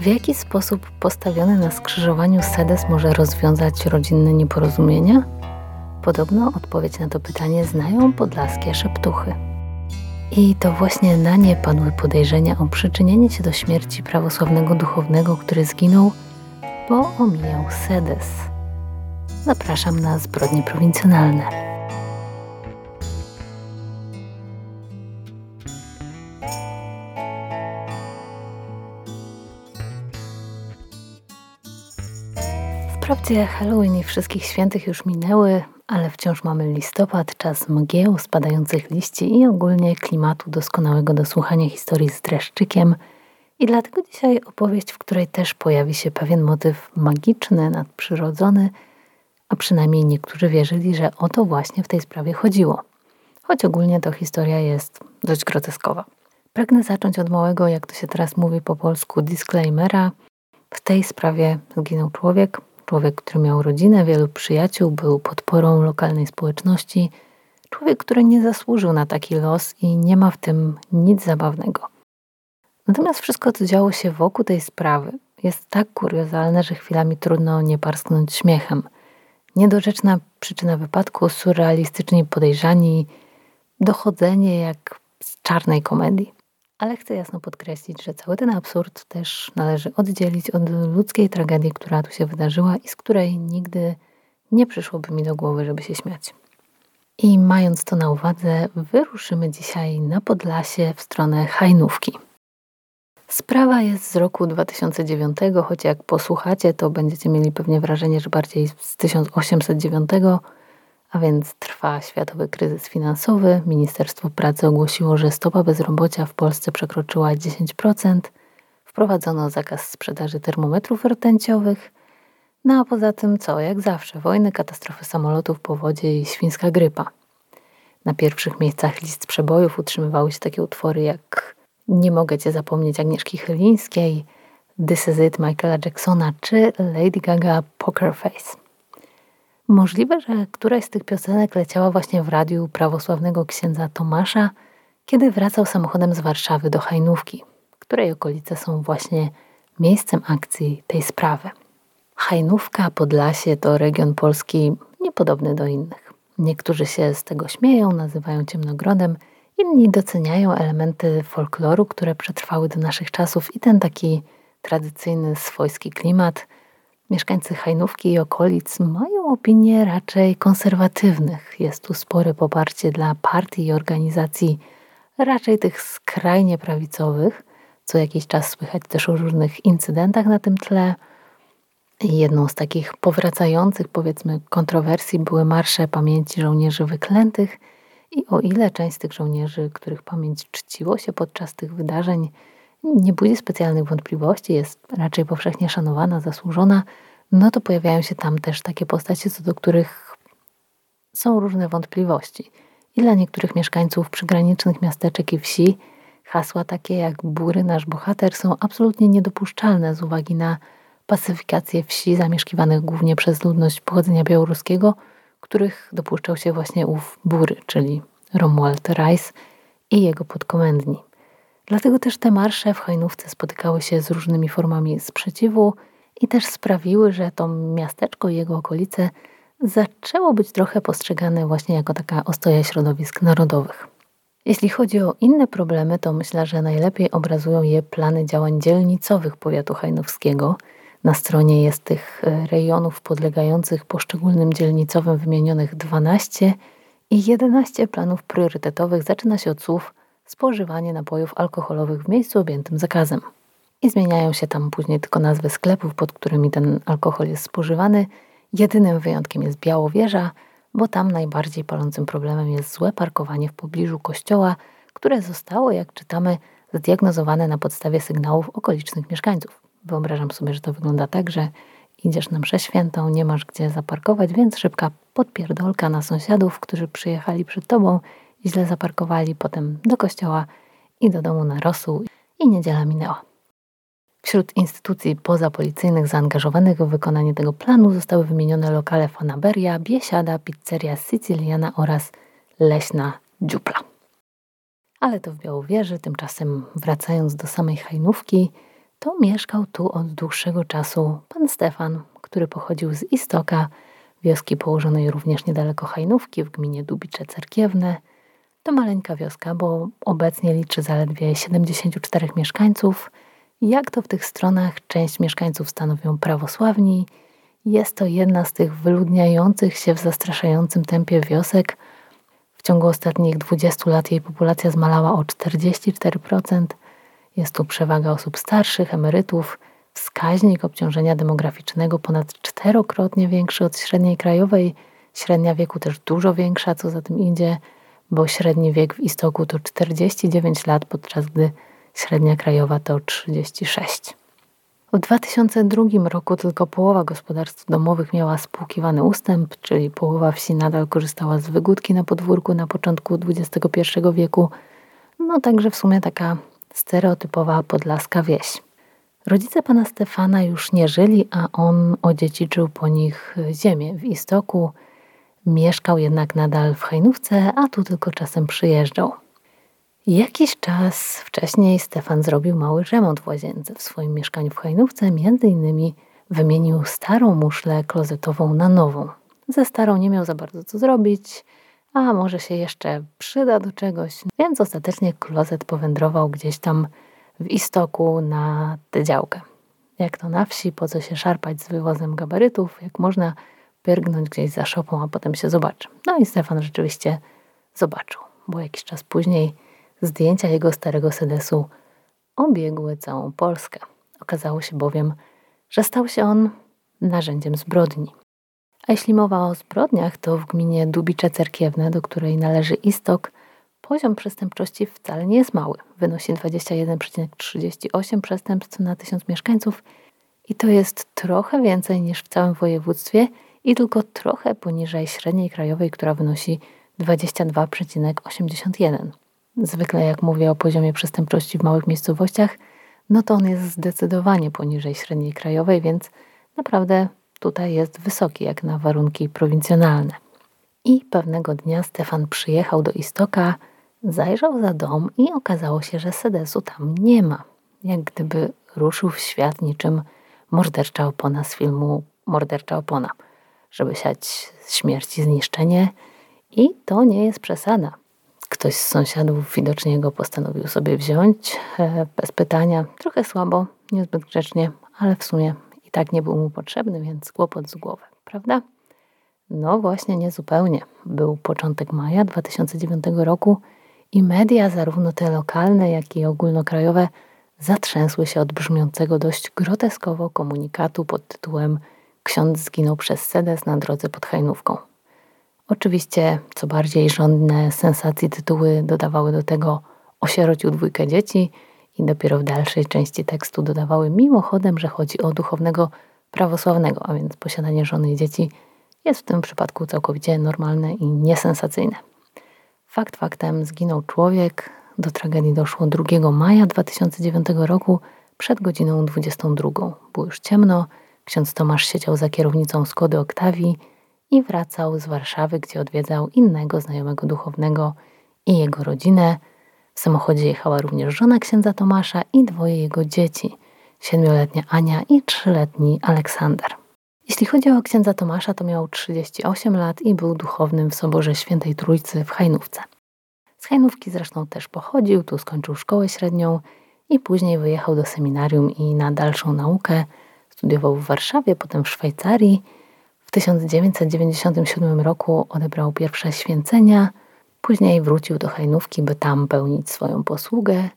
W jaki sposób postawiony na skrzyżowaniu sedes może rozwiązać rodzinne nieporozumienia? Podobno odpowiedź na to pytanie znają podlaskie szeptuchy. I to właśnie na nie padły podejrzenia o przyczynienie się do śmierci prawosławnego duchownego, który zginął, bo omijał sedes. Zapraszam na zbrodnie prowincjonalne. Wprawdzie Halloween i wszystkich świętych już minęły, ale wciąż mamy listopad, czas mgieł, spadających liści i ogólnie klimatu doskonałego do słuchania historii z dreszczykiem. I dlatego dzisiaj opowieść, w której też pojawi się pewien motyw magiczny, nadprzyrodzony, a przynajmniej niektórzy wierzyli, że o to właśnie w tej sprawie chodziło. Choć ogólnie to historia jest dość groteskowa. Pragnę zacząć od małego, jak to się teraz mówi po polsku, disclaimera. W tej sprawie zginął człowiek, Człowiek, który miał rodzinę, wielu przyjaciół, był podporą lokalnej społeczności. Człowiek, który nie zasłużył na taki los i nie ma w tym nic zabawnego. Natomiast wszystko, co działo się wokół tej sprawy, jest tak kuriozalne, że chwilami trudno nie parsknąć śmiechem. Niedorzeczna przyczyna wypadku, surrealistyczni podejrzani, dochodzenie jak z czarnej komedii. Ale chcę jasno podkreślić, że cały ten absurd też należy oddzielić od ludzkiej tragedii, która tu się wydarzyła i z której nigdy nie przyszłoby mi do głowy, żeby się śmiać. I mając to na uwadze, wyruszymy dzisiaj na Podlasie w stronę Hajnówki. Sprawa jest z roku 2009, choć jak posłuchacie, to będziecie mieli pewnie wrażenie, że bardziej z 1809 a więc trwa światowy kryzys finansowy. Ministerstwo Pracy ogłosiło, że stopa bezrobocia w Polsce przekroczyła 10%. Wprowadzono zakaz sprzedaży termometrów rtęciowych. No a poza tym co? Jak zawsze, wojny, katastrofy samolotów, powodzie i świńska grypa. Na pierwszych miejscach list przebojów utrzymywały się takie utwory jak Nie mogę cię zapomnieć Agnieszki Chylińskiej, This is it Michaela Jacksona czy Lady Gaga Poker Face. Możliwe, że któraś z tych piosenek leciała właśnie w radiu prawosławnego księdza Tomasza, kiedy wracał samochodem z Warszawy do Hajnówki, której okolice są właśnie miejscem akcji tej sprawy. Hajnówka, Podlasie to region Polski niepodobny do innych. Niektórzy się z tego śmieją, nazywają ciemnogrodem, inni doceniają elementy folkloru, które przetrwały do naszych czasów i ten taki tradycyjny swojski klimat – Mieszkańcy Hajnówki i okolic mają opinie raczej konserwatywnych. Jest tu spore poparcie dla partii i organizacji raczej tych skrajnie prawicowych. Co jakiś czas słychać też o różnych incydentach na tym tle. Jedną z takich powracających, powiedzmy, kontrowersji były marsze pamięci żołnierzy wyklętych. I o ile część z tych żołnierzy, których pamięć czciło się podczas tych wydarzeń, nie budzi specjalnych wątpliwości, jest raczej powszechnie szanowana, zasłużona, no to pojawiają się tam też takie postacie, co do których są różne wątpliwości. I dla niektórych mieszkańców przygranicznych miasteczek i wsi hasła takie jak Bury, nasz bohater są absolutnie niedopuszczalne z uwagi na pacyfikację wsi zamieszkiwanych głównie przez ludność pochodzenia białoruskiego, których dopuszczał się właśnie ów Bury, czyli Romuald Reis i jego podkomendni. Dlatego też te marsze w Hajnówce spotykały się z różnymi formami sprzeciwu i też sprawiły, że to miasteczko i jego okolice zaczęło być trochę postrzegane właśnie jako taka ostoja środowisk narodowych. Jeśli chodzi o inne problemy, to myślę, że najlepiej obrazują je plany działań dzielnicowych powiatu hajnowskiego. Na stronie jest tych e, rejonów podlegających poszczególnym dzielnicowym wymienionych 12 i 11 planów priorytetowych zaczyna się od słów spożywanie napojów alkoholowych w miejscu objętym zakazem. I zmieniają się tam później tylko nazwy sklepów, pod którymi ten alkohol jest spożywany. Jedynym wyjątkiem jest Białowieża, bo tam najbardziej palącym problemem jest złe parkowanie w pobliżu kościoła, które zostało, jak czytamy, zdiagnozowane na podstawie sygnałów okolicznych mieszkańców. Wyobrażam sobie, że to wygląda tak, że idziesz na mszę świętą, nie masz gdzie zaparkować, więc szybka podpierdolka na sąsiadów, którzy przyjechali przed tobą i źle zaparkowali, potem do kościoła i do domu na rosół i niedziela minęła. Wśród instytucji pozapolicyjnych zaangażowanych w wykonanie tego planu zostały wymienione lokale Fanaberia, Biesiada, Pizzeria Siciliana oraz Leśna Dziupla. Ale to w Białowieży, tymczasem wracając do samej Hajnówki, to mieszkał tu od dłuższego czasu pan Stefan, który pochodził z Istoka, wioski położonej również niedaleko Hajnówki w gminie Dubicze Cerkiewne. To maleńka wioska, bo obecnie liczy zaledwie 74 mieszkańców. Jak to w tych stronach część mieszkańców stanowią prawosławni, jest to jedna z tych wyludniających się w zastraszającym tempie wiosek. W ciągu ostatnich 20 lat jej populacja zmalała o 44%. Jest tu przewaga osób starszych, emerytów, wskaźnik obciążenia demograficznego ponad czterokrotnie większy od średniej krajowej, średnia wieku też dużo większa, co za tym idzie, bo średni wiek w Istoku to 49 lat, podczas gdy średnia krajowa to 36. W 2002 roku tylko połowa gospodarstw domowych miała spłukiwany ustęp, czyli połowa wsi nadal korzystała z wygódki na podwórku na początku XXI wieku. No także w sumie taka stereotypowa podlaska wieś. Rodzice pana Stefana już nie żyli, a on odziedziczył po nich ziemię w Istoku. Mieszkał jednak nadal w Hajnówce, a tu tylko czasem przyjeżdżał. Jakiś czas wcześniej Stefan zrobił mały remont w łazience w swoim mieszkaniu w Hajnówce, między innymi wymienił starą muszlę klozetową na nową. Ze starą nie miał za bardzo co zrobić, a może się jeszcze przyda do czegoś, więc ostatecznie klozet powędrował gdzieś tam w istoku na tę działkę. Jak to na wsi, po co się szarpać z wywozem gabarytów, jak można pyrgnąć gdzieś za szopą, a potem się zobaczy. No i Stefan rzeczywiście zobaczył, bo jakiś czas później zdjęcia jego starego sedesu obiegły całą Polskę. Okazało się bowiem, że stał się on narzędziem zbrodni. A jeśli mowa o zbrodniach, to w gminie Dubicze Cerkiewne, do której należy Istok, poziom przestępczości wcale nie jest mały. Wynosi 21,38 przestępstw na tysiąc mieszkańców i to jest trochę więcej niż w całym województwie i tylko trochę poniżej średniej krajowej, która wynosi 22,81. Zwykle jak mówię o poziomie przestępczości w małych miejscowościach, no to on jest zdecydowanie poniżej średniej krajowej, więc naprawdę tutaj jest wysoki jak na warunki prowincjonalne. I pewnego dnia Stefan przyjechał do Istoka, zajrzał za dom i okazało się, że sedesu tam nie ma. Jak gdyby ruszył w świat niczym mordercza opona z filmu Mordercza opona, żeby siać śmierć i zniszczenie. I to nie jest przesada. Ktoś z sąsiadów widocznie go postanowił sobie wziąć e, bez pytania. Trochę słabo, niezbyt grzecznie, ale w sumie i tak nie był mu potrzebny, więc kłopot z głowy, prawda? No właśnie, niezupełnie. Był początek maja 2009 roku i media, zarówno te lokalne, jak i ogólnokrajowe, zatrzęsły się od brzmiącego dość groteskowo komunikatu pod tytułem Ksiądz zginął przez sedes na drodze pod Hajnówką. Oczywiście, co bardziej żądne sensacji tytuły dodawały do tego osierocił dwójkę dzieci i dopiero w dalszej części tekstu dodawały mimochodem, że chodzi o duchownego prawosławnego, a więc posiadanie żony i dzieci jest w tym przypadku całkowicie normalne i nisensacyjne. Fakt faktem zginął człowiek. Do tragedii doszło 2 maja 2009 roku przed godziną 22. Było już ciemno. Ksiądz Tomasz siedział za kierownicą Skody Oktawii i wracał z Warszawy, gdzie odwiedzał innego znajomego duchownego i jego rodzinę. W samochodzie jechała również żona księdza Tomasza i dwoje jego dzieci, siedmioletnia Ania i trzyletni Aleksander. Jeśli chodzi o księdza Tomasza, to miał 38 lat i był duchownym w Soborze Świętej Trójcy w Hajnówce. Z Hajnówki zresztą też pochodził, tu skończył szkołę średnią i później wyjechał do seminarium i na dalszą naukę studiował w Warszawie, potem w Szwajcarii – w 1997 roku odebrał pierwsze święcenia, później wrócił do Hajnówki, by tam pełnić swoją posługę.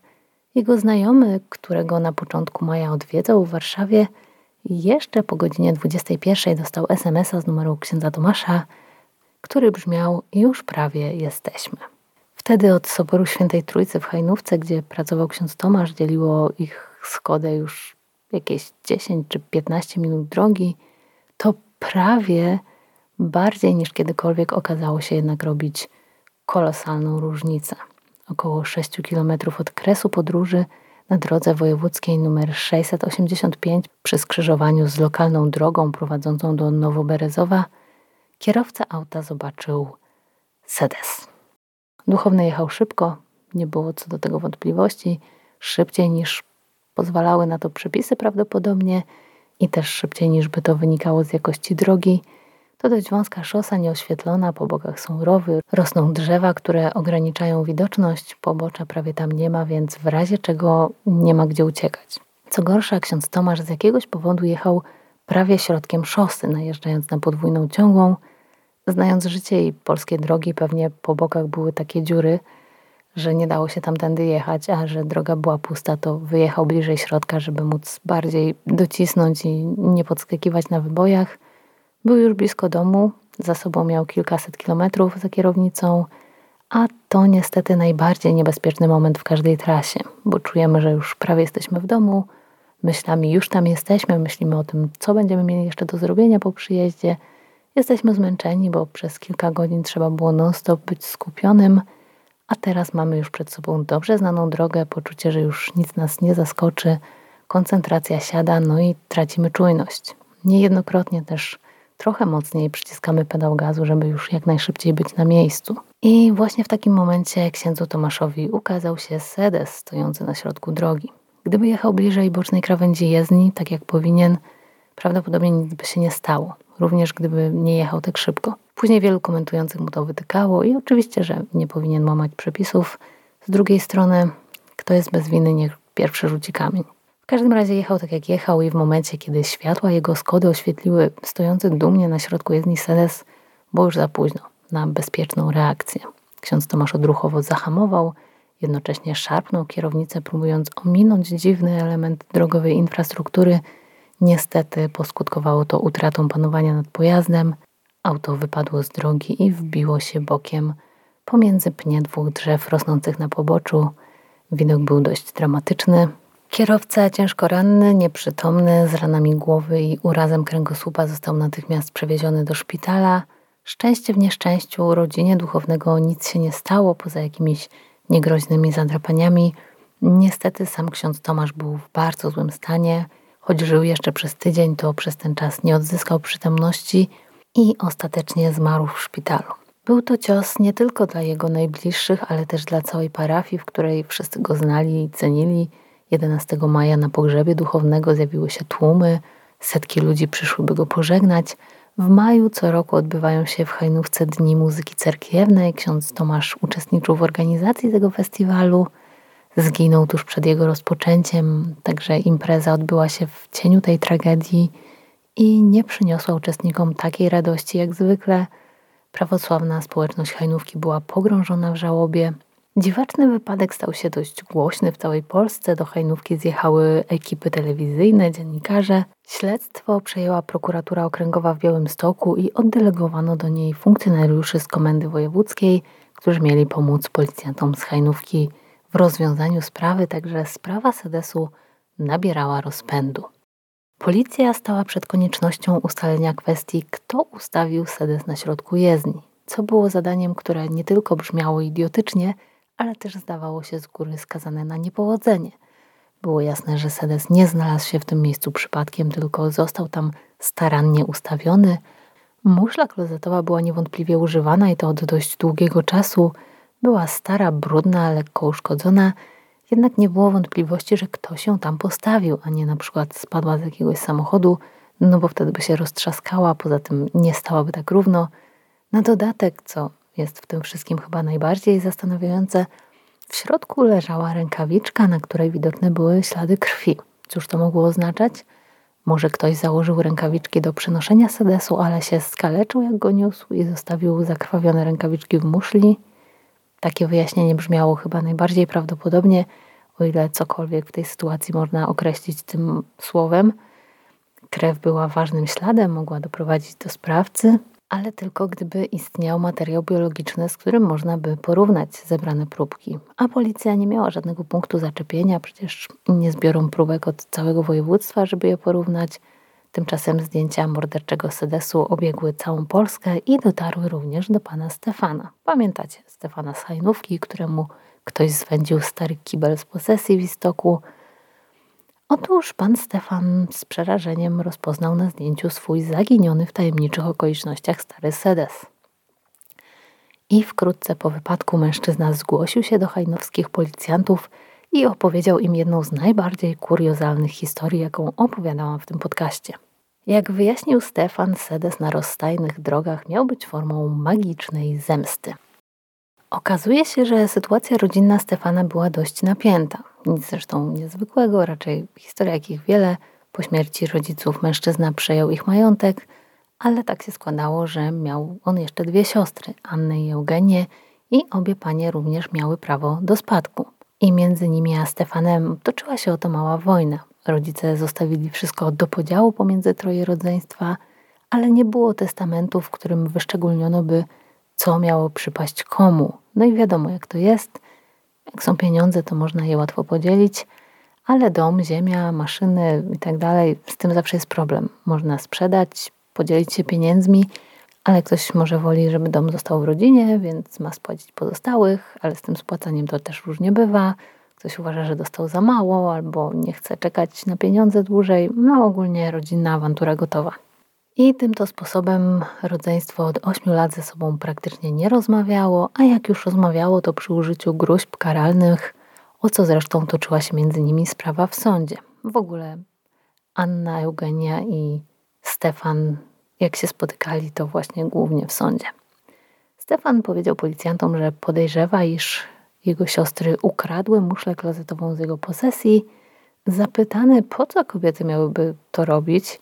Jego znajomy, którego na początku maja odwiedzał w Warszawie, jeszcze po godzinie 21 dostał SMS-a z numeru księdza Tomasza, który brzmiał: Już prawie jesteśmy. Wtedy od Soboru Świętej Trójcy w Hajnówce, gdzie pracował ksiądz Tomasz, dzieliło ich Skodę już jakieś 10 czy 15 minut drogi. To prawie bardziej niż kiedykolwiek okazało się jednak robić kolosalną różnicę. Około 6 km od kresu podróży na drodze wojewódzkiej nr 685 przy skrzyżowaniu z lokalną drogą prowadzącą do Nowoberezowa kierowca auta zobaczył sedes. Duchowny jechał szybko, nie było co do tego wątpliwości, szybciej niż Pozwalały na to przepisy prawdopodobnie i też szybciej niż by to wynikało z jakości drogi. To dość wąska szosa, nieoświetlona, po bokach są rowy, rosną drzewa, które ograniczają widoczność, pobocza prawie tam nie ma, więc w razie czego nie ma gdzie uciekać. Co gorsza, ksiądz Tomasz z jakiegoś powodu jechał prawie środkiem szosy, najeżdżając na podwójną ciągłą. Znając życie i polskie drogi, pewnie po bokach były takie dziury, że nie dało się tamtędy jechać, a że droga była pusta, to wyjechał bliżej środka, żeby móc bardziej docisnąć i nie podskakiwać na wybojach. Był już blisko domu, za sobą miał kilkaset kilometrów za kierownicą, a to niestety najbardziej niebezpieczny moment w każdej trasie, bo czujemy, że już prawie jesteśmy w domu, myślami już tam jesteśmy, myślimy o tym, co będziemy mieli jeszcze do zrobienia po przyjeździe. Jesteśmy zmęczeni, bo przez kilka godzin trzeba było non-stop być skupionym, a teraz mamy już przed sobą dobrze znaną drogę, poczucie, że już nic nas nie zaskoczy, koncentracja siada, no i tracimy czujność. Niejednokrotnie też trochę mocniej przyciskamy pedał gazu, żeby już jak najszybciej być na miejscu. I właśnie w takim momencie księdzu Tomaszowi ukazał się sedes stojący na środku drogi. Gdyby jechał bliżej bocznej krawędzi jezdni, tak jak powinien, prawdopodobnie nic by się nie stało. Również gdyby nie jechał tak szybko. Później wielu komentujących mu to wytykało i oczywiście, że nie powinien łamać przepisów. Z drugiej strony, kto jest bez winy, niech pierwszy rzuci kamień. W każdym razie jechał tak jak jechał i w momencie, kiedy światła jego Skody oświetliły stojący dumnie na środku jezdni Sedes, było już za późno na bezpieczną reakcję. Ksiądz Tomasz odruchowo zahamował, jednocześnie szarpnął kierownicę, próbując ominąć dziwny element drogowej infrastruktury. Niestety poskutkowało to utratą panowania nad pojazdem. Auto wypadło z drogi i wbiło się bokiem pomiędzy pnie dwóch drzew rosnących na poboczu. Widok był dość dramatyczny. Kierowca ciężko ranny, nieprzytomny, z ranami głowy i urazem kręgosłupa został natychmiast przewieziony do szpitala. Szczęście w nieszczęściu rodzinie duchownego nic się nie stało, poza jakimiś niegroźnymi zadrapaniami. Niestety sam ksiądz Tomasz był w bardzo złym stanie. Choć żył jeszcze przez tydzień, to przez ten czas nie odzyskał przytomności i ostatecznie zmarł w szpitalu. Był to cios nie tylko dla jego najbliższych, ale też dla całej parafii, w której wszyscy go znali i cenili. 11 maja na pogrzebie duchownego zjawiły się tłumy, setki ludzi przyszłyby go pożegnać. W maju co roku odbywają się w Hajnówce Dni Muzyki Cerkiewnej. Ksiądz Tomasz uczestniczył w organizacji tego festiwalu. Zginął tuż przed jego rozpoczęciem, także impreza odbyła się w cieniu tej tragedii i nie przyniosła uczestnikom takiej radości jak zwykle. Prawosławna społeczność Hajnówki była pogrążona w żałobie. Dziwaczny wypadek stał się dość głośny w całej Polsce. Do Hajnówki zjechały ekipy telewizyjne, dziennikarze. Śledztwo przejęła prokuratura okręgowa w Białymstoku i oddelegowano do niej funkcjonariuszy z komendy wojewódzkiej, którzy mieli pomóc policjantom z Hajnówki w rozwiązaniu sprawy, także sprawa Sedesu nabierała rozpędu. Policja stała przed koniecznością ustalenia kwestii, kto ustawił Sedes na środku jezdni, co było zadaniem, które nie tylko brzmiało idiotycznie, ale też zdawało się z góry skazane na niepowodzenie. Było jasne, że Sedes nie znalazł się w tym miejscu przypadkiem, tylko został tam starannie ustawiony. Muszla klozetowa była niewątpliwie używana i to od dość długiego czasu. Była stara, brudna, lekko uszkodzona, jednak nie było wątpliwości, że ktoś ją tam postawił, a nie na przykład spadła z jakiegoś samochodu, no bo wtedy by się roztrzaskała, poza tym nie stałaby tak równo. Na dodatek, co jest w tym wszystkim chyba najbardziej zastanawiające, w środku leżała rękawiczka, na której widoczne były ślady krwi. Cóż to mogło oznaczać? Może ktoś założył rękawiczki do przenoszenia sedesu, ale się skaleczył jak go niósł i zostawił zakrwawione rękawiczki w muszli? Takie wyjaśnienie brzmiało chyba najbardziej prawdopodobnie, o ile cokolwiek w tej sytuacji można określić tym słowem. Krew była ważnym śladem, mogła doprowadzić do sprawcy, ale tylko gdyby istniał materiał biologiczny, z którym można by porównać zebrane próbki. A policja nie miała żadnego punktu zaczepienia, przecież nie zbiorą próbek od całego województwa, żeby je porównać. Tymczasem zdjęcia morderczego sedesu obiegły całą Polskę i dotarły również do pana Stefana. Pamiętacie Stefana z Hajnówki, któremu ktoś zwędził stary kibel z posesji w istoku, Otóż pan Stefan z przerażeniem rozpoznał na zdjęciu swój zaginiony w tajemniczych okolicznościach stary sedes. I wkrótce po wypadku mężczyzna zgłosił się do hajnowskich policjantów i opowiedział im jedną z najbardziej kuriozalnych historii, jaką opowiadałam w tym podcaście. Jak wyjaśnił Stefan, sedes na rozstajnych drogach miał być formą magicznej zemsty. Okazuje się, że sytuacja rodzinna Stefana była dość napięta. Nic zresztą niezwykłego, raczej historia jakich wiele. Po śmierci rodziców mężczyzna przejął ich majątek, ale tak się składało, że miał on jeszcze dwie siostry, Annę i Eugenię, i obie panie również miały prawo do spadku. I między nimi a Stefanem toczyła się oto mała wojna. Rodzice zostawili wszystko do podziału pomiędzy troje rodzeństwa, ale nie było testamentu, w którym wyszczególniono by, co miało przypaść komu. No i wiadomo, jak to jest. Jak są pieniądze, to można je łatwo podzielić, ale dom, ziemia, maszyny i tak dalej, z tym zawsze jest problem. Można sprzedać, podzielić się pieniędzmi, ale ktoś może woli, żeby dom został w rodzinie, więc ma spłacić pozostałych, ale z tym spłacaniem to też różnie bywa. Ktoś uważa, że dostał za mało albo nie chce czekać na pieniądze dłużej. No ogólnie rodzinna awantura gotowa. I tym to sposobem rodzeństwo od 8 lat ze sobą praktycznie nie rozmawiało, a jak już rozmawiało, to przy użyciu gruźb karalnych, o co zresztą toczyła się między nimi sprawa w sądzie. W ogóle Anna, Eugenia i Stefan, jak się spotykali, to właśnie głównie w sądzie. Stefan powiedział policjantom, że podejrzewa, iż jego siostry ukradły muszlę klozetową z jego posesji. Zapytany, po co kobiety miałyby to robić,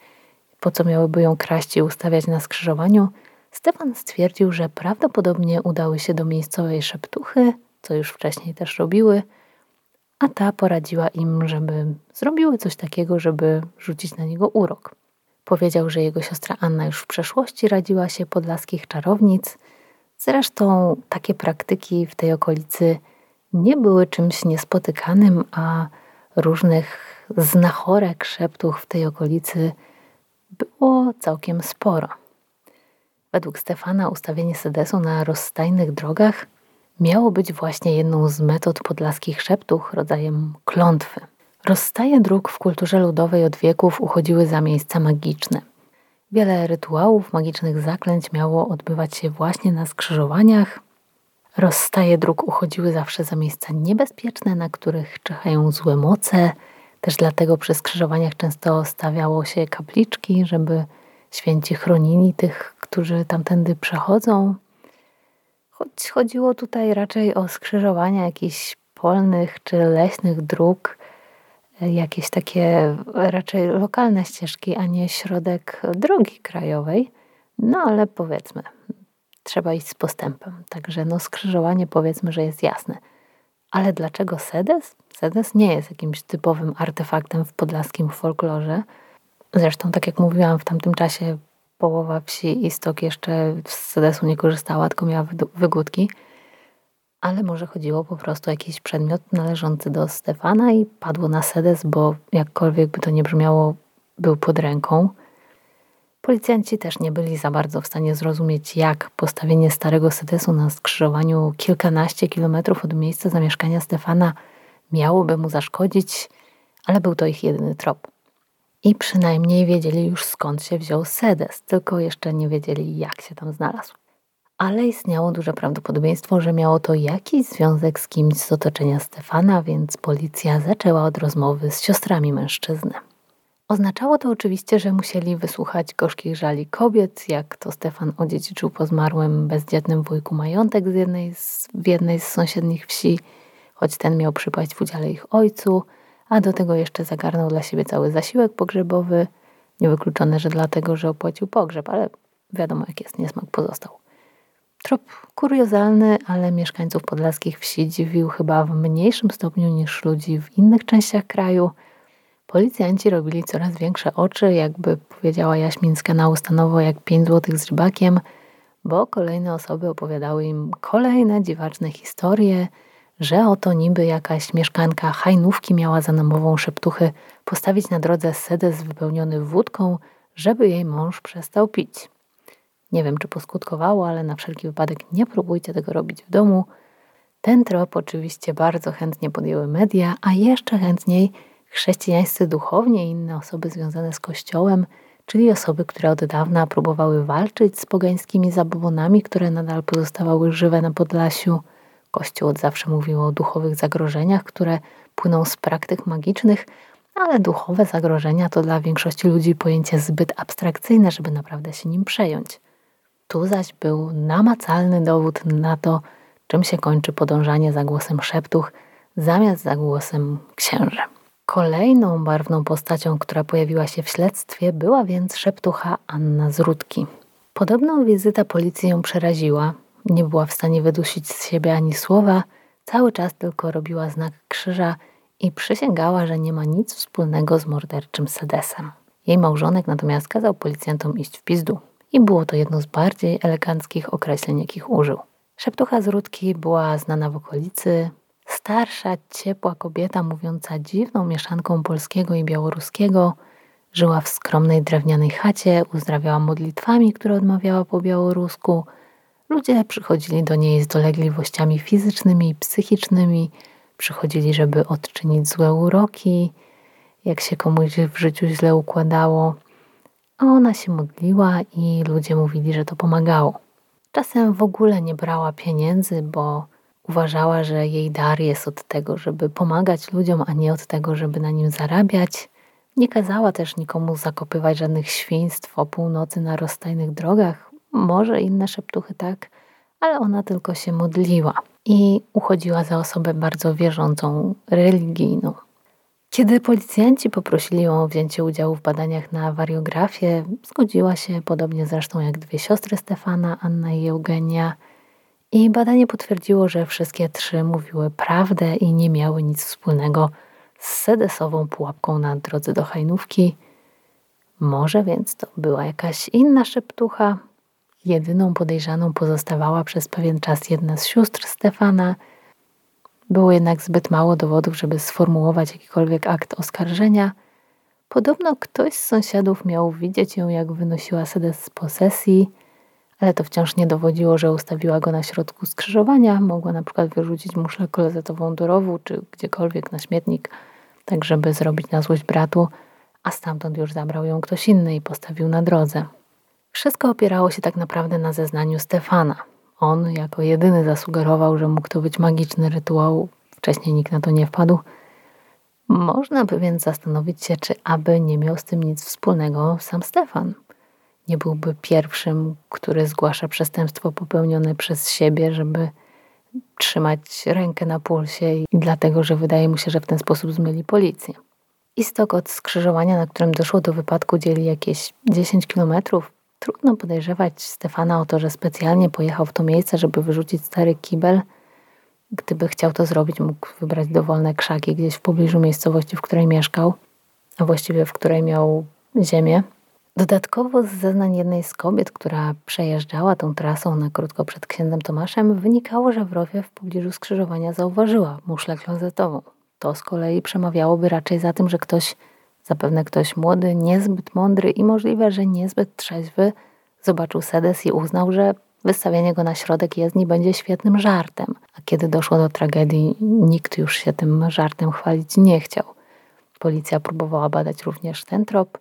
po co miałyby ją kraść i ustawiać na skrzyżowaniu, Stefan stwierdził, że prawdopodobnie udały się do miejscowej szeptuchy, co już wcześniej też robiły, a ta poradziła im, żeby zrobiły coś takiego, żeby rzucić na niego urok. Powiedział, że jego siostra Anna już w przeszłości radziła się podlaskich czarownic. Zresztą takie praktyki w tej okolicy nie były czymś niespotykanym, a różnych znachorek, szeptuch w tej okolicy było całkiem sporo. Według Stefana ustawienie sedesu na rozstajnych drogach miało być właśnie jedną z metod podlaskich szeptuch, rodzajem klątwy. Rozstaje dróg w kulturze ludowej od wieków uchodziły za miejsca magiczne. Wiele rytuałów, magicznych zaklęć miało odbywać się właśnie na skrzyżowaniach. Rozstaje dróg uchodziły zawsze za miejsca niebezpieczne, na których czyhają złe moce. Też dlatego przy skrzyżowaniach często stawiało się kapliczki, żeby święci chronili tych, którzy tamtędy przechodzą. Choć chodziło tutaj raczej o skrzyżowania jakichś polnych czy leśnych dróg, jakieś takie raczej lokalne ścieżki, a nie środek drogi krajowej. No ale powiedzmy, trzeba iść z postępem. Także no skrzyżowanie powiedzmy, że jest jasne. Ale dlaczego sedes? Sedes nie jest jakimś typowym artefaktem w podlaskim folklorze. Zresztą, tak jak mówiłam, w tamtym czasie połowa wsi i stok jeszcze z sedesu nie korzystała, tylko miała wygódki ale może chodziło po prostu o jakiś przedmiot należący do Stefana i padło na sedes, bo jakkolwiek by to nie brzmiało, był pod ręką. Policjanci też nie byli za bardzo w stanie zrozumieć, jak postawienie starego sedesu na skrzyżowaniu kilkanaście kilometrów od miejsca zamieszkania Stefana miałoby mu zaszkodzić, ale był to ich jedyny trop. I przynajmniej wiedzieli już skąd się wziął sedes, tylko jeszcze nie wiedzieli, jak się tam znalazł ale istniało duże prawdopodobieństwo, że miało to jakiś związek z kimś z otoczenia Stefana, więc policja zaczęła od rozmowy z siostrami mężczyzny. Oznaczało to oczywiście, że musieli wysłuchać gorzkich żali kobiet, jak to Stefan odziedziczył po zmarłym bezdzietnym wujku majątek z jednej z, w jednej z sąsiednich wsi, choć ten miał przypaść w udziale ich ojcu, a do tego jeszcze zagarnął dla siebie cały zasiłek pogrzebowy. Niewykluczone, że dlatego, że opłacił pogrzeb, ale wiadomo, jak jest, niesmak pozostał. Trop kuriozalny, ale mieszkańców podlaskich wsi dziwił chyba w mniejszym stopniu niż ludzi w innych częściach kraju. Policjanci robili coraz większe oczy, jakby powiedziała Jaśmin z kanału Stanowo, jak 5 złotych z rybakiem, bo kolejne osoby opowiadały im kolejne dziwaczne historie, że oto niby jakaś mieszkanka hajnówki miała za namową szeptuchy postawić na drodze sedes wypełniony wódką, żeby jej mąż przestał pić. Nie wiem, czy poskutkowało, ale na wszelki wypadek nie próbujcie tego robić w domu. Ten trop oczywiście bardzo chętnie podjęły media, a jeszcze chętniej chrześcijańscy duchownie i inne osoby związane z Kościołem, czyli osoby, które od dawna próbowały walczyć z pogańskimi zabobonami, które nadal pozostawały żywe na Podlasiu. Kościół od zawsze mówił o duchowych zagrożeniach, które płyną z praktyk magicznych, ale duchowe zagrożenia to dla większości ludzi pojęcie zbyt abstrakcyjne, żeby naprawdę się nim przejąć. Tu zaś był namacalny dowód na to, czym się kończy podążanie za głosem szeptuch zamiast za głosem księży. Kolejną barwną postacią, która pojawiła się w śledztwie, była więc szeptucha Anna Zrutki. Podobną wizyta policji ją przeraziła. Nie była w stanie wydusić z siebie ani słowa, cały czas tylko robiła znak krzyża i przysięgała, że nie ma nic wspólnego z morderczym sedesem. Jej małżonek natomiast kazał policjantom iść w pizdu. I było to jedno z bardziej eleganckich określeń, jakich użył. Szeptucha z Rudki była znana w okolicy. Starsza, ciepła kobieta mówiąca dziwną mieszanką polskiego i białoruskiego. Żyła w skromnej drewnianej chacie, uzdrawiała modlitwami, które odmawiała po białorusku. Ludzie przychodzili do niej z dolegliwościami fizycznymi i psychicznymi – przychodzili, żeby odczynić złe uroki, jak się komuś w życiu źle układało. A ona się modliła i ludzie mówili, że to pomagało. Czasem w ogóle nie brała pieniędzy, bo uważała, że jej dar jest od tego, żeby pomagać ludziom, a nie od tego, żeby na nim zarabiać. Nie kazała też nikomu zakopywać żadnych świństw o północy na rozstajnych drogach. Może inne szeptuchy tak, ale ona tylko się modliła i uchodziła za osobę bardzo wierzącą, religijną. Kiedy policjanci poprosili ją o wzięcie udziału w badaniach na wariografię, zgodziła się, podobnie zresztą jak dwie siostry Stefana, Anna i Eugenia. I badanie potwierdziło, że wszystkie trzy mówiły prawdę i nie miały nic wspólnego z sedesową pułapką na drodze do Hajnówki. Może więc to była jakaś inna szeptucha, Jedyną podejrzaną pozostawała przez pewien czas jedna z sióstr Stefana. Było jednak zbyt mało dowodów, żeby sformułować jakikolwiek akt oskarżenia. Podobno ktoś z sąsiadów miał widzieć ją, jak wynosiła sedes z posesji, ale to wciąż nie dowodziło, że ustawiła go na środku skrzyżowania. Mogła na przykład wyrzucić muszlę klozetową do rowu, czy gdziekolwiek na śmietnik, tak żeby zrobić na złość bratu, a stamtąd już zabrał ją ktoś inny i postawił na drodze. Wszystko opierało się tak naprawdę na zeznaniu Stefana. On jako jedyny zasugerował, że mógł to być magiczny rytuał. Wcześniej nikt na to nie wpadł. Można by więc zastanowić się, czy aby nie miał z tym nic wspólnego sam Stefan. Nie byłby pierwszym, który zgłasza przestępstwo popełnione przez siebie, żeby trzymać rękę na pulsie i dlatego, że wydaje mu się, że w ten sposób zmyli policję. Istok od skrzyżowania, na którym doszło do wypadku, dzieli jakieś 10 kilometrów. Trudno podejrzewać Stefana o to, że specjalnie pojechał w to miejsce, żeby wyrzucić stary kibel. Gdyby chciał to zrobić, mógł wybrać dowolne krzaki gdzieś w pobliżu miejscowości, w której mieszkał, a właściwie w której miał ziemię. Dodatkowo z zeznań jednej z kobiet, która przejeżdżała tą trasą na krótko przed księdzem Tomaszem, wynikało, że w rowie w pobliżu skrzyżowania zauważyła muszlę klozetową. To z kolei przemawiałoby raczej za tym, że ktoś Zapewne ktoś młody, niezbyt mądry i możliwe, że niezbyt trzeźwy zobaczył sedes i uznał, że wystawienie go na środek jezdni będzie świetnym żartem. A kiedy doszło do tragedii, nikt już się tym żartem chwalić nie chciał. Policja próbowała badać również ten trop.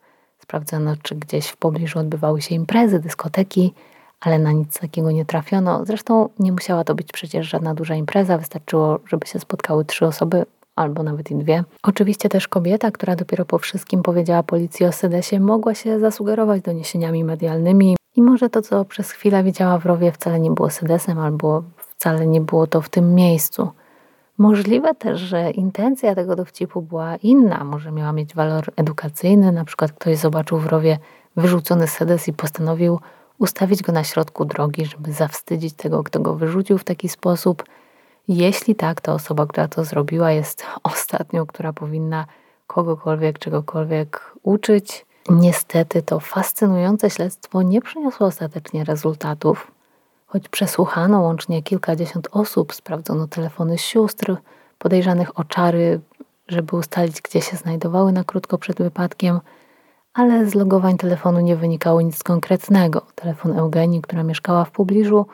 Sprawdzono, czy gdzieś w pobliżu odbywały się imprezy, dyskoteki, ale na nic takiego nie trafiono. Zresztą nie musiała to być przecież żadna duża impreza, wystarczyło, żeby się spotkały trzy osoby, albo nawet i dwie. Oczywiście też kobieta, która dopiero po wszystkim powiedziała policji o sedesie, mogła się zasugerować doniesieniami medialnymi i może to, co przez chwilę widziała w rowie, wcale nie było sedesem, albo wcale nie było to w tym miejscu. Możliwe też, że intencja tego dowcipu była inna, może miała mieć walor edukacyjny, na przykład ktoś zobaczył w rowie wyrzucony sedes i postanowił ustawić go na środku drogi, żeby zawstydzić tego, kto go wyrzucił w taki sposób – jeśli tak, to osoba, która to zrobiła, jest ostatnią, która powinna kogokolwiek, czegokolwiek uczyć. Niestety to fascynujące śledztwo nie przyniosło ostatecznie rezultatów. Choć przesłuchano łącznie kilkadziesiąt osób, sprawdzono telefony sióstr, podejrzanych o czary, żeby ustalić, gdzie się znajdowały na krótko przed wypadkiem, ale z logowań telefonu nie wynikało nic konkretnego. Telefon Eugenii, która mieszkała w pobliżu,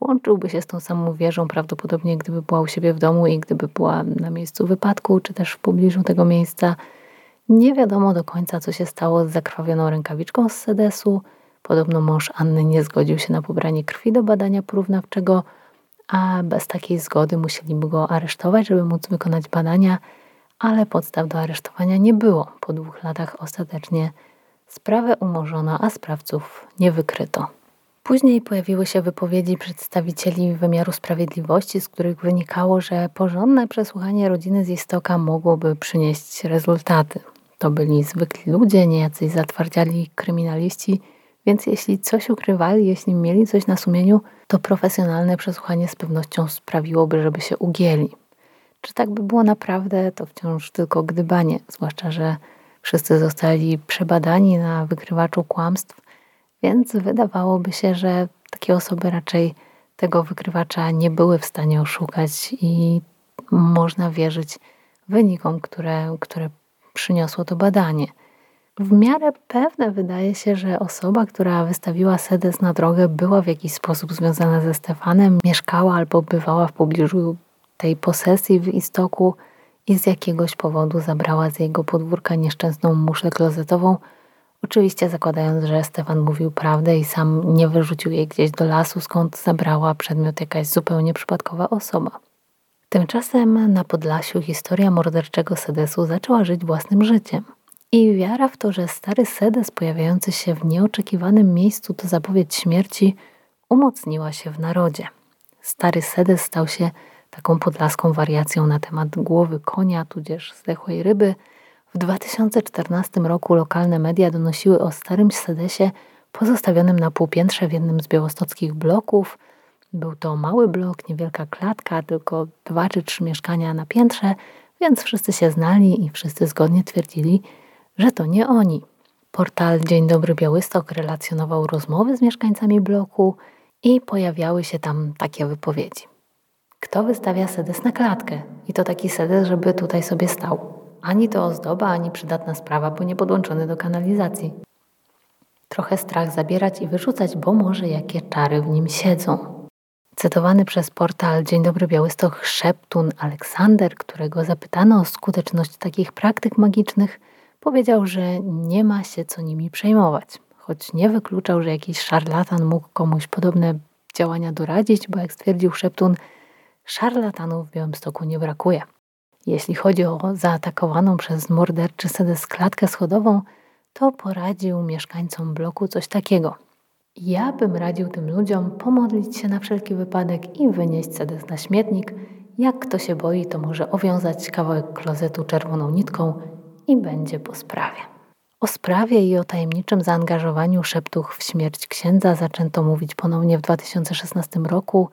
łączyłby się z tą samą wieżą prawdopodobnie, gdyby była u siebie w domu i gdyby była na miejscu wypadku, czy też w pobliżu tego miejsca. Nie wiadomo do końca, co się stało z zakrwawioną rękawiczką z sedesu. Podobno mąż Anny nie zgodził się na pobranie krwi do badania porównawczego, a bez takiej zgody musieliby go aresztować, żeby móc wykonać badania, ale podstaw do aresztowania nie było. Po dwóch latach ostatecznie sprawę umorzono, a sprawców nie wykryto. Później pojawiły się wypowiedzi przedstawicieli wymiaru sprawiedliwości, z których wynikało, że porządne przesłuchanie rodziny z Istoka mogłoby przynieść rezultaty. To byli zwykli ludzie, nie jacyś zatwardziali kryminaliści, więc jeśli coś ukrywali, jeśli mieli coś na sumieniu, to profesjonalne przesłuchanie z pewnością sprawiłoby, żeby się ugięli. Czy tak by było naprawdę, to wciąż tylko gdybanie, zwłaszcza, że wszyscy zostali przebadani na wykrywaczu kłamstw, więc wydawałoby się, że takie osoby raczej tego wykrywacza nie były w stanie oszukać i można wierzyć wynikom, które, które przyniosło to badanie. W miarę pewne wydaje się, że osoba, która wystawiła Sedes na drogę, była w jakiś sposób związana ze Stefanem, mieszkała albo bywała w pobliżu tej posesji w istoku i z jakiegoś powodu zabrała z jego podwórka nieszczęsną muszlę klozetową, oczywiście zakładając, że Stefan mówił prawdę i sam nie wyrzucił jej gdzieś do lasu, skąd zabrała przedmiot jakaś zupełnie przypadkowa osoba. Tymczasem na Podlasiu historia morderczego Sedesu zaczęła żyć własnym życiem. I wiara w to, że stary Sedes pojawiający się w nieoczekiwanym miejscu to zapowiedź śmierci, umocniła się w narodzie. Stary Sedes stał się taką podlaską wariacją na temat głowy konia, tudzież zdechłej ryby. W 2014 roku lokalne media donosiły o starym Sedesie pozostawionym na półpiętrze w jednym z białostockich bloków. Był to mały blok, niewielka klatka, tylko dwa czy trzy mieszkania na piętrze, więc wszyscy się znali i wszyscy zgodnie twierdzili, że to nie oni. Portal Dzień Dobry Białystok relacjonował rozmowy z mieszkańcami bloku i pojawiały się tam takie wypowiedzi. Kto wystawia sedes na klatkę? I to taki sedes, żeby tutaj sobie stał. Ani to ozdoba, ani przydatna sprawa, bo nie podłączony do kanalizacji. Trochę strach zabierać i wyrzucać, bo może jakie czary w nim siedzą. Cytowany przez portal Dzień Dobry Białystok szeptun Aleksander, którego zapytano o skuteczność takich praktyk magicznych, powiedział, że nie ma się co nimi przejmować. Choć nie wykluczał, że jakiś szarlatan mógł komuś podobne działania doradzić, bo jak stwierdził szeptun, Szarlatanów w Białymstoku nie brakuje. Jeśli chodzi o zaatakowaną przez morderczy sedes klatkę schodową, to poradził mieszkańcom bloku coś takiego. Ja bym radził tym ludziom pomodlić się na wszelki wypadek i wynieść sedes na śmietnik. Jak kto się boi, to może owiązać kawałek klozetu czerwoną nitką i będzie po sprawie. O sprawie i o tajemniczym zaangażowaniu szeptuch w śmierć księdza zaczęto mówić ponownie w 2016 roku –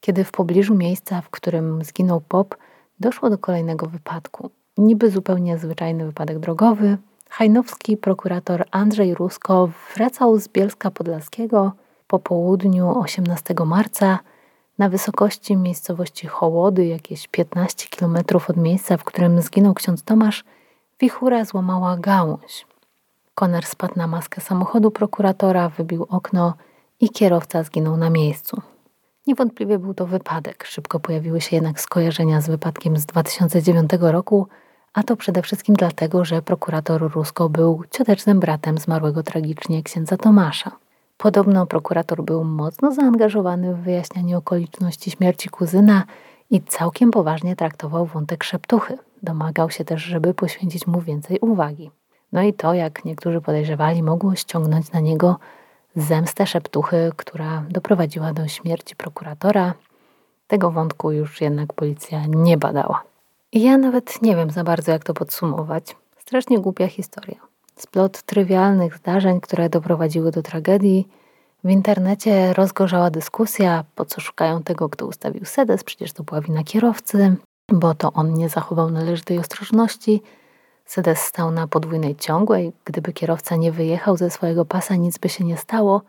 kiedy w pobliżu miejsca, w którym zginął Pop, doszło do kolejnego wypadku. Niby zupełnie zwyczajny wypadek drogowy. Hajnowski prokurator Andrzej Rusko wracał z Bielska Podlaskiego po południu 18 marca na wysokości miejscowości Hołody, jakieś 15 km od miejsca, w którym zginął ksiądz Tomasz, wichura złamała gałąź. Koner spadł na maskę samochodu prokuratora, wybił okno i kierowca zginął na miejscu. Niewątpliwie był to wypadek. Szybko pojawiły się jednak skojarzenia z wypadkiem z 2009 roku, a to przede wszystkim dlatego, że prokurator Rusko był ciotecznym bratem zmarłego tragicznie księdza Tomasza. Podobno prokurator był mocno zaangażowany w wyjaśnianie okoliczności śmierci kuzyna i całkiem poważnie traktował wątek szeptuchy. Domagał się też, żeby poświęcić mu więcej uwagi. No i to, jak niektórzy podejrzewali, mogło ściągnąć na niego zemstę szeptuchy, która doprowadziła do śmierci prokuratora. Tego wątku już jednak policja nie badała. I ja nawet nie wiem za bardzo, jak to podsumować. Strasznie głupia historia. Splot trywialnych zdarzeń, które doprowadziły do tragedii. W internecie rozgorzała dyskusja, po co szukają tego, kto ustawił sedes, przecież to była wina kierowcy, bo to on nie zachował należytej ostrożności – Sedes stał na podwójnej ciągłej. Gdyby kierowca nie wyjechał ze swojego pasa, nic by się nie stało,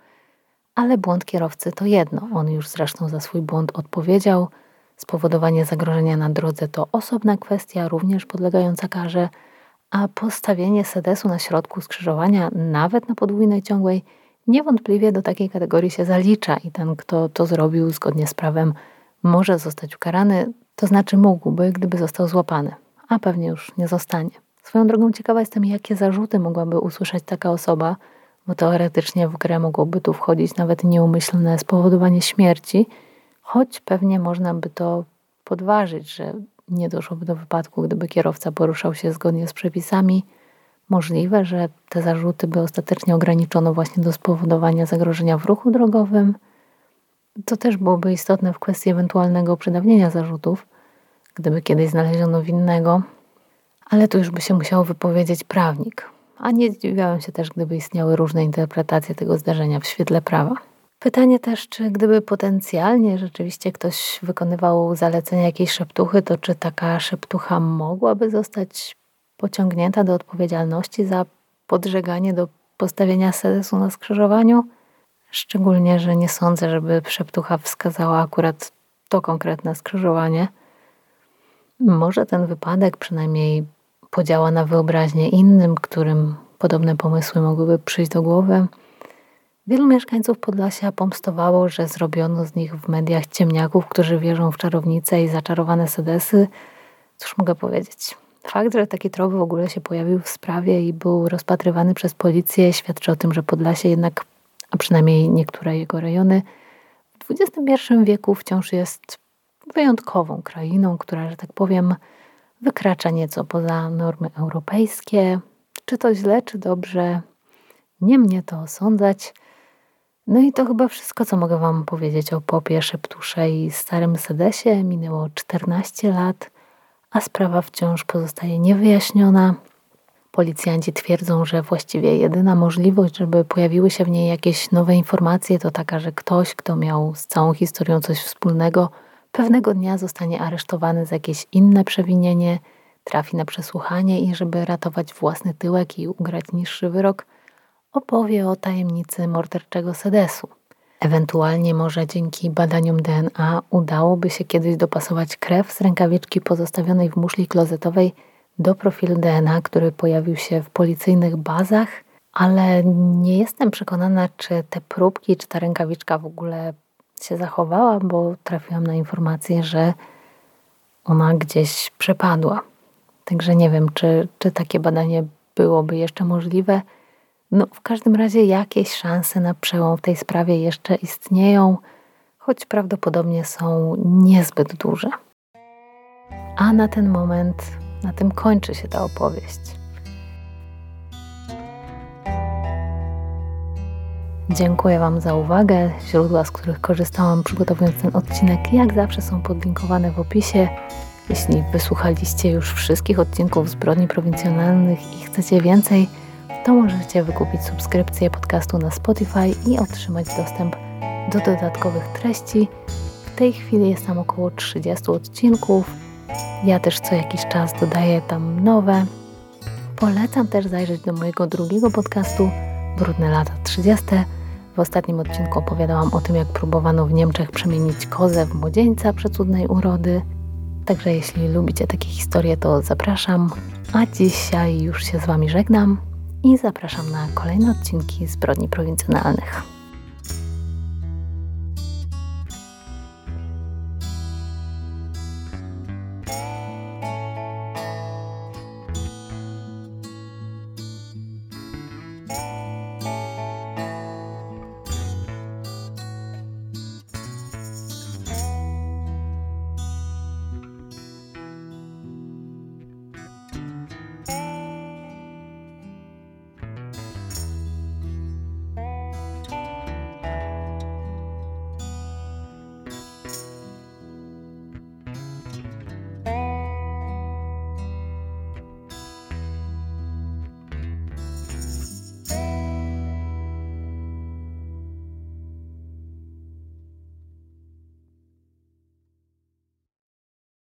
ale błąd kierowcy to jedno. On już zresztą za swój błąd odpowiedział. Spowodowanie zagrożenia na drodze to osobna kwestia, również podlegająca karze, a postawienie sedesu na środku skrzyżowania, nawet na podwójnej ciągłej, niewątpliwie do takiej kategorii się zalicza i ten, kto to zrobił zgodnie z prawem, może zostać ukarany, to znaczy mógłby, gdyby został złapany, a pewnie już nie zostanie. Swoją drogą ciekawa jestem, jakie zarzuty mogłaby usłyszeć taka osoba, bo teoretycznie w grę mogłoby tu wchodzić nawet nieumyślne spowodowanie śmierci, choć pewnie można by to podważyć, że nie doszłoby do wypadku, gdyby kierowca poruszał się zgodnie z przepisami. Możliwe, że te zarzuty by ostatecznie ograniczono właśnie do spowodowania zagrożenia w ruchu drogowym. To też byłoby istotne w kwestii ewentualnego przedawnienia zarzutów, gdyby kiedyś znaleziono winnego, ale tu już by się musiał wypowiedzieć prawnik. A nie zdziwiałem się też, gdyby istniały różne interpretacje tego zdarzenia w świetle prawa. Pytanie też, czy gdyby potencjalnie rzeczywiście ktoś wykonywał zalecenia jakiejś szeptuchy, to czy taka szeptucha mogłaby zostać pociągnięta do odpowiedzialności za podżeganie do postawienia sedesu na skrzyżowaniu? Szczególnie, że nie sądzę, żeby szeptucha wskazała akurat to konkretne skrzyżowanie. Może ten wypadek przynajmniej podziała na wyobraźnię innym, którym podobne pomysły mogłyby przyjść do głowy. Wielu mieszkańców Podlasia pomstowało, że zrobiono z nich w mediach ciemniaków, którzy wierzą w czarownice i zaczarowane sedesy. Cóż mogę powiedzieć? Fakt, że taki trop w ogóle się pojawił w sprawie i był rozpatrywany przez policję, świadczy o tym, że Podlasie jednak, a przynajmniej niektóre jego rejony, w XXI wieku wciąż jest wyjątkową krainą, która, że tak powiem, wykracza nieco poza normy europejskie. Czy to źle, czy dobrze, nie mnie to osądzać. No i to chyba wszystko, co mogę Wam powiedzieć o popie, szeptusze i starym sedesie. Minęło 14 lat, a sprawa wciąż pozostaje niewyjaśniona. Policjanci twierdzą, że właściwie jedyna możliwość, żeby pojawiły się w niej jakieś nowe informacje, to taka, że ktoś, kto miał z całą historią coś wspólnego, pewnego dnia zostanie aresztowany za jakieś inne przewinienie, trafi na przesłuchanie i żeby ratować własny tyłek i ugrać niższy wyrok, opowie o tajemnicy morderczego sedesu. Ewentualnie może dzięki badaniom DNA udałoby się kiedyś dopasować krew z rękawiczki pozostawionej w muszli klozetowej do profilu DNA, który pojawił się w policyjnych bazach, ale nie jestem przekonana, czy te próbki, czy ta rękawiczka w ogóle się zachowała, bo trafiłam na informację, że ona gdzieś przepadła. Także nie wiem, czy, czy takie badanie byłoby jeszcze możliwe. No, w każdym razie jakieś szanse na przełom w tej sprawie jeszcze istnieją, choć prawdopodobnie są niezbyt duże. A na ten moment, na tym kończy się ta opowieść. Dziękuję Wam za uwagę. Źródła, z których korzystałam przygotowując ten odcinek, jak zawsze są podlinkowane w opisie. Jeśli wysłuchaliście już wszystkich odcinków zbrodni prowincjonalnych i chcecie więcej, to możecie wykupić subskrypcję podcastu na Spotify i otrzymać dostęp do dodatkowych treści. W tej chwili jest tam około 30 odcinków. Ja też co jakiś czas dodaję tam nowe. Polecam też zajrzeć do mojego drugiego podcastu Brudne lata 30. W ostatnim odcinku opowiadałam o tym, jak próbowano w Niemczech przemienić kozę w młodzieńca przecudnej urody. Także jeśli lubicie takie historie, to zapraszam. A dzisiaj już się z Wami żegnam i zapraszam na kolejne odcinki zbrodni prowincjonalnych.